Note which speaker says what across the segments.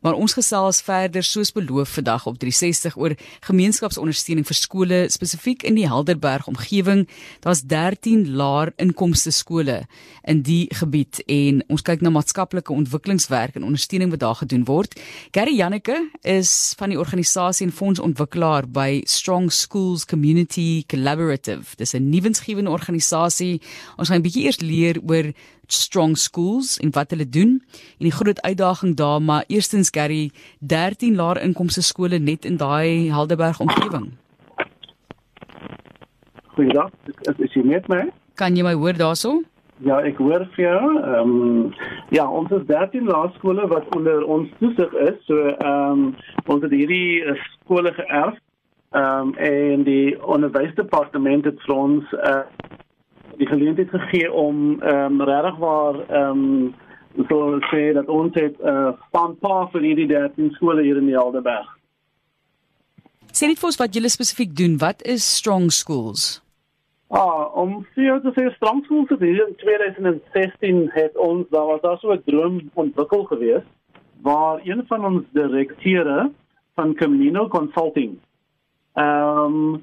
Speaker 1: Maar ons gesels verder soos beloof vandag op 360 oor gemeenskapsondersteuning vir skole spesifiek in die Helderberg omgewing. Daar's 13 laer inkomste skole in die gebied en ons kyk na maatskaplike ontwikkelingswerk en ondersteuning wat daar gedoen word. Gary Janneke is van die organisasie en fondsontwikkelaar by Strong Schools Community Collaborative. Dis 'n nuwensgewende organisasie. Ons gaan 'n bietjie eers leer oor Strong Schools en wat hulle doen en die groot uitdaging daar maar eerstens Gary 13 laer inkomste skole net in daai Helderberg omgewing.
Speaker 2: Goeiedag, is, is jy met my?
Speaker 1: Kan jy my hoor daarso?
Speaker 2: Ja, ek hoor vir jou. Ehm um, ja, ons is 13 laerskole wat onder ons toesig is. So ehm um, ons het hierdie uh, skole geërf. Ehm um, en die onderwysdepartement het vir ons uh, die geleentheid gegee om ehm um, regtig waar ehm um, so sê dat ons het 'n uh, span pa vir hierdie 13 skole hier in die Alderberg.
Speaker 1: Sê net vir ons wat julle spesifiek doen. Wat is Strong Schools?
Speaker 2: Ah, om vir te sê Strong Schools het in 2016 het ons daar was daar so 'n droom ontwikkel gewees waar een van ons direkteure van Camino Consulting ehm um,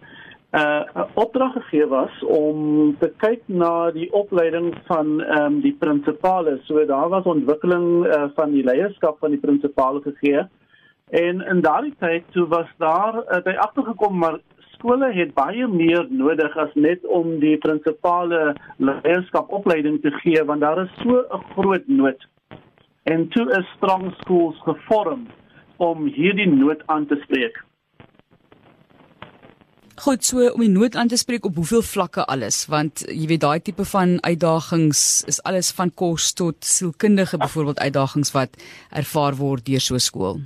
Speaker 2: uh, 'n opdrag gegee was om te kyk na die opleiding van ehm um, die prinsipale. So daar was ontwikkeling uh, van die leierskap van die prinsipale gegee. En in daardie tyd toe was daar uh, by agtergekom maar skole het baie meer nodig as net om die prinsipale leierskap opleiding te gee want daar is so 'n groot nood. En toe is strong schools gevorm om hierdie nood aan te spreek.
Speaker 1: Goed, so om die nood aan te spreek op hoeveel vlakke alles, want jy weet daai tipe van uitdagings is alles van kos tot sielkundige byvoorbeeld uitdagings wat ervaar word deur so 'n skool.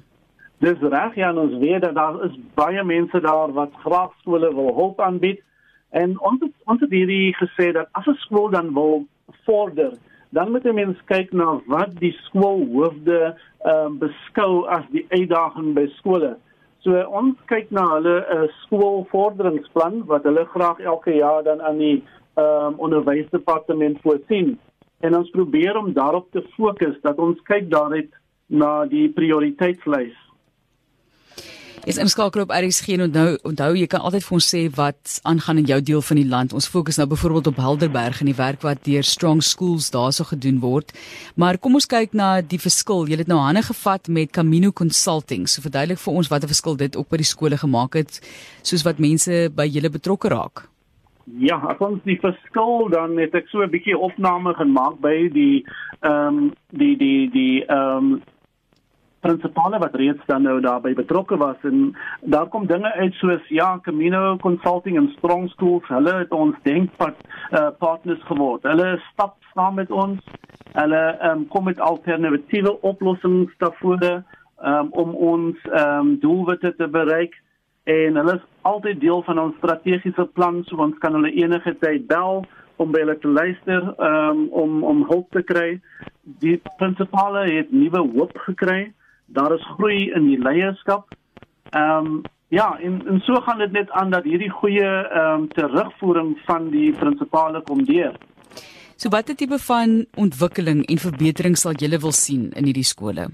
Speaker 2: Dis reg ja, ons weet dat daar is baie mense daar wat graag skole wil hulp aanbied en ons het, ons het hierdie gesê dat as 'n skool dan wil vorder, dan moet 'n mens kyk na wat die skoolhoofde ehm um, beskou as die uitdaging by skole. So ons kyk na hulle uh, skoolvorderingsplan wat hulle graag elke jaar dan aan die ehm um, onderwysdepartement voorsien. En ons probeer om daarop te fokus dat ons kyk daaruit na die prioriteitslys
Speaker 1: is inskakel op RSG en onthou onthou jy kan altyd vir ons sê wat aangaan in jou deel van die land. Ons fokus nou byvoorbeeld op Helderberg en die werk wat deur Strong Schools daarso gedoen word. Maar kom ons kyk na die verskil. Jy het nou hande gevat met Camino Consulting. So verduidelik vir ons wat 'n verskil dit op by die skole gemaak het soos wat mense by julle betrokke raak.
Speaker 2: Ja, as ons die verskil dan het ek so 'n bietjie opname gemaak by die ehm um, die die die ehm um, prinsipale wat reeds dan nou daarbey betrokke was. En daar kom dinge uit soos ja Camino Consulting en Strong Schools hulle het ons denkpad uh, partners geword. Hulle stap saam met ons. Hulle um, kom met alternatiewe oplossings daarvoor um, om ons um, doelwitte te bereik. En hulle is altyd deel van ons strategiese plan so ons kan hulle enige tyd bel om by hulle te luister um, om om hulp te kry. Die prinsipale het nuwe hoop gekry daar is groei in die leierskap. Ehm um, ja, en en so gaan dit net aan dat hierdie goeie ehm um, terugvoering van die prinsipale kom deur.
Speaker 1: So watter tipe van ontwikkeling en verbetering sal julle wil sien in hierdie skole?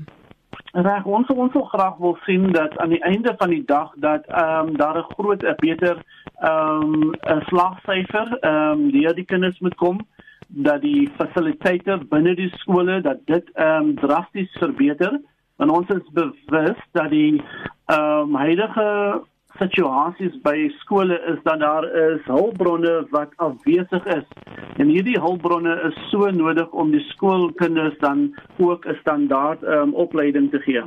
Speaker 2: Reg, ons ons wil graag wil sien dat aan die einde van die dag dat ehm um, daar 'n groot 'n beter ehm um, 'n slagsyfer ehm um, deur die kinders moet kom dat die fasiliteite binne die skole dat dit ehm um, drasties verbeter en ons is bewus dat die ehm um, huidige situasies by skole is dat daar is hulpbronne wat afwesig is en hierdie hulpbronne is so nodig om die skoolkinders dan ook 'n standaard ehm um, opleiding te gee.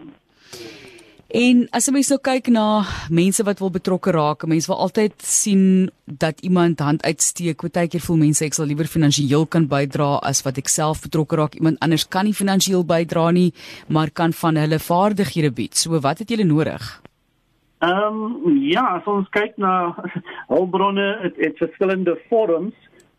Speaker 1: En as jy mens nou kyk na mense wat wil betrokke raak, mense wil altyd sien dat iemand hand uitsteek. Partykeer voel mense ek sal liewer finansiëel kan bydra as wat ek self betrokke raak. Iemand anders kan nie finansiëel bydra nie, maar kan van hulle vaardighede bied. So wat het julle nodig?
Speaker 2: Ehm um, ja, as ons kyk na hulpbronne, dit het verskillende vorms.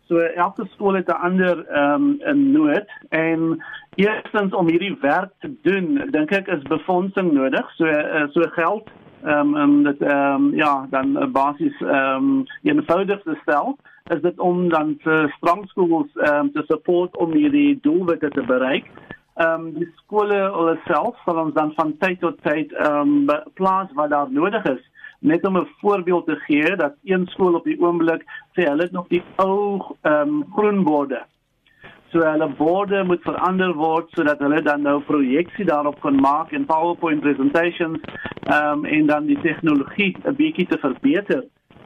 Speaker 2: So elke skool het 'n ander ehm um, 'n nood en eerstens om hierdie werk te doen, dink ek is befondsing nodig. So uh, so geld ehm um, en dit ehm um, ja, dan uh, basies ehm um, eenvoudig te stel is dit om dan te strong schools ehm um, te support om hierdie doelwitte te bereik. ehm um, die skole hulle self sal ons dan van tyd tot tyd ehm um, plaas waar daar nodig is net om 'n voorbeeld te gee dat een skool op die oomblik sê hulle het nog die ou ehm um, groen borde so hulle borde moet verander word sodat hulle dan nou projeksie daarop kan maak en PowerPoint presentations um, en dan die tegnologie 'n bietjie te verbeter.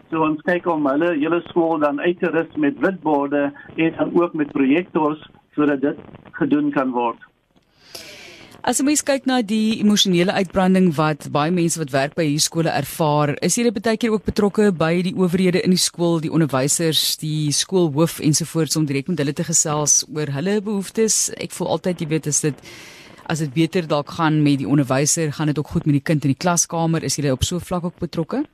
Speaker 2: So ons kyk om hulle hele skool dan uit te rus met witborde en dan ook met projektors sodat dit gedoen kan word.
Speaker 1: As jy mens kyk na die emosionele uitbranding wat baie mense wat werk by hierdie skole ervaar, is jy baie keer ook betrokke by die owerhede in die skool, die onderwysers, die skoolhoof ensovoorts om direk met hulle te gesels oor hulle behoeftes. Ek voel altyd jy weet as dit as dit beter dalk gaan met die onderwyser, gaan dit ook goed met die kind in die klaskamer. Is jy op so 'n vlak ook betrokke?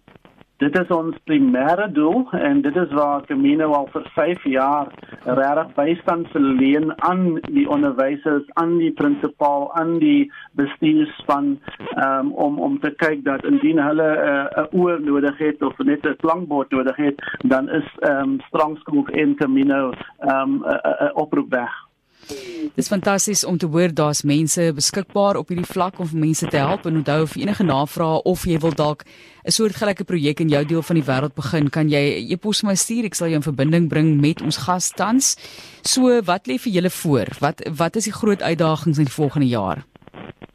Speaker 2: Dit is ons primêre doel en dit is waar Camino al vir 5 jaar regtig bystand verleen aan die onderwysers, aan die prinsipaal, aan die bestuurspan um, om om te kyk dat indien hulle 'n uh, oor nodig het of net 'n klankbord nodig het, dan is ehm um, Strongskool en Camino ehm um, 'n uh, uh, oproep weg.
Speaker 1: Dis fantasties om te hoor daar's mense beskikbaar op hierdie vlak om vir mense te help en onthou of enige navrae of jy wil dalk 'n soort gelyke projek in jou deel van die wêreld begin, kan jy e-pos my stuur. Ek sal jou in verbinding bring met ons gas tans. So, wat lê vir julle voor? Wat wat is die groot uitdagings in die volgende jaar?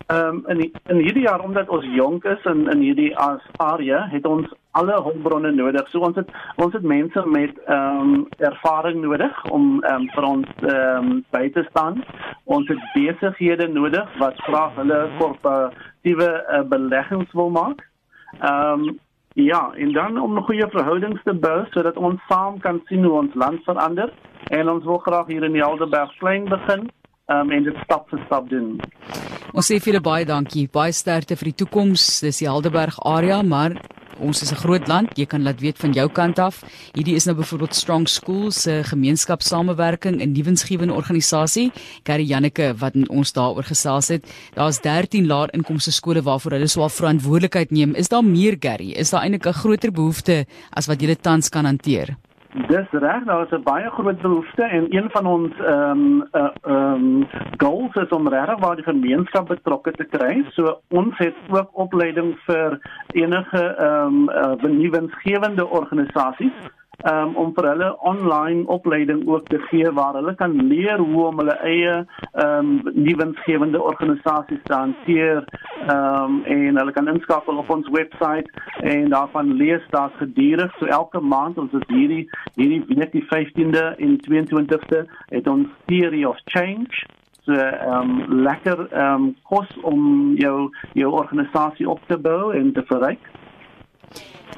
Speaker 2: Ehm um, in die, in hierdie jaar omdat ons jonk is in in hierdie area het ons alle hulpbronne nodig. So ons het ons het mense met ehm um, ervaring nodig om ehm um, vir ons ehm um, by te staan. Ons het besighede nodig wat graag hulle korporatiewe uh, beleggings wil maak. Ehm um, ja, en dan om 'n goeie verhoudings te bou sodat ons saam kan sien hoe ons land verander en ons wil graag hier in die Helderberg klein begin um, en dit stap vir stap doen.
Speaker 1: Ons sê vir julle baie dankie. Baie sterkte vir die toekoms. Dis die Helderberg area, maar ons is 'n groot land. Jy kan laat weet van jou kant af. Hierdie is nou byvoorbeeld Strong Schools se gemeenskapssamewerking en nuwensgewende organisasie. Gary Janneke wat ons daaroor gesels het. Daar's 13 laer inkomste skole waarvoor hulle swaar verantwoordelikheid neem. Is daar meer Gary? Is daar eintlik 'n groter behoefte as wat julle tans kan hanteer?
Speaker 2: Dis reg, daar is 'n baie groot behoefte en een van ons ehm um, uh, ehm um, goals is om regtig waar die gemeenskap betrokke te kry. So ons het ook opleiding vir enige ehm um, uh, benuwensgewende organisasies um, om vir hulle online opleiding ook te gee waar hulle kan leer hoe om hulle eie ehm um, nuwensgewende organisasies te hanteer ehm um, en hulle kan inskakel op ons webwerf en daarvan lees daar gedurig so elke maand ons is hierdie hierdie week die 15de en 22ste het ons theory of change. So um, lekker um, kos om jou jou organisasie op te bou en te verryk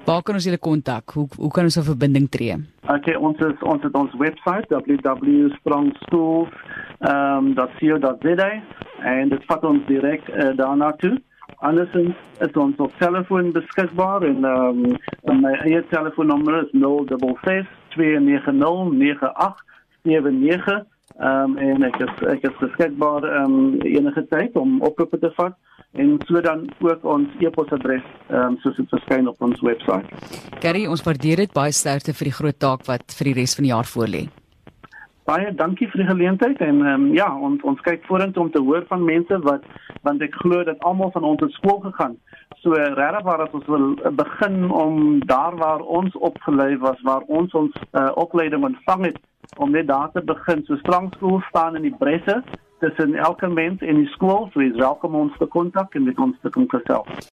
Speaker 1: Waar kan ons julle kontak? Hoe hoe kan ons 'n verbinding tree?
Speaker 2: Okay, ons is ons het ons webwerf www.strongschools.co.za um, en dit vat ons direk uh, daarna toe. Andersins is ons op telefoon beskikbaar en ehm um, my eie telefoonnommer is 066 290 9879 Ehm um, en ek is ek is beskikbaar ehm um, enige tyd om oproepe te vat en so dan ook ons e-posadres ehm um, soos dit verskyn op ons webwerf.
Speaker 1: Gary, ons waardeer dit baie sterkte vir die groot taak wat vir die res van die jaar voorlê.
Speaker 2: Baie dankie vir die geleentheid en ehm um, ja, ons ons kyk vorentoe om te hoor van mense wat want ek glo dat almal van ons het skool gegaan. So regtig waar as ons wil begin om daar waar ons opgelei was, waar ons ons uh, opleiding ontvang het om net daar te begin. So strangskool staan in die bresse tussen elke mens en die skool. So is welkom om ons te kontak en met ons te kom gesels.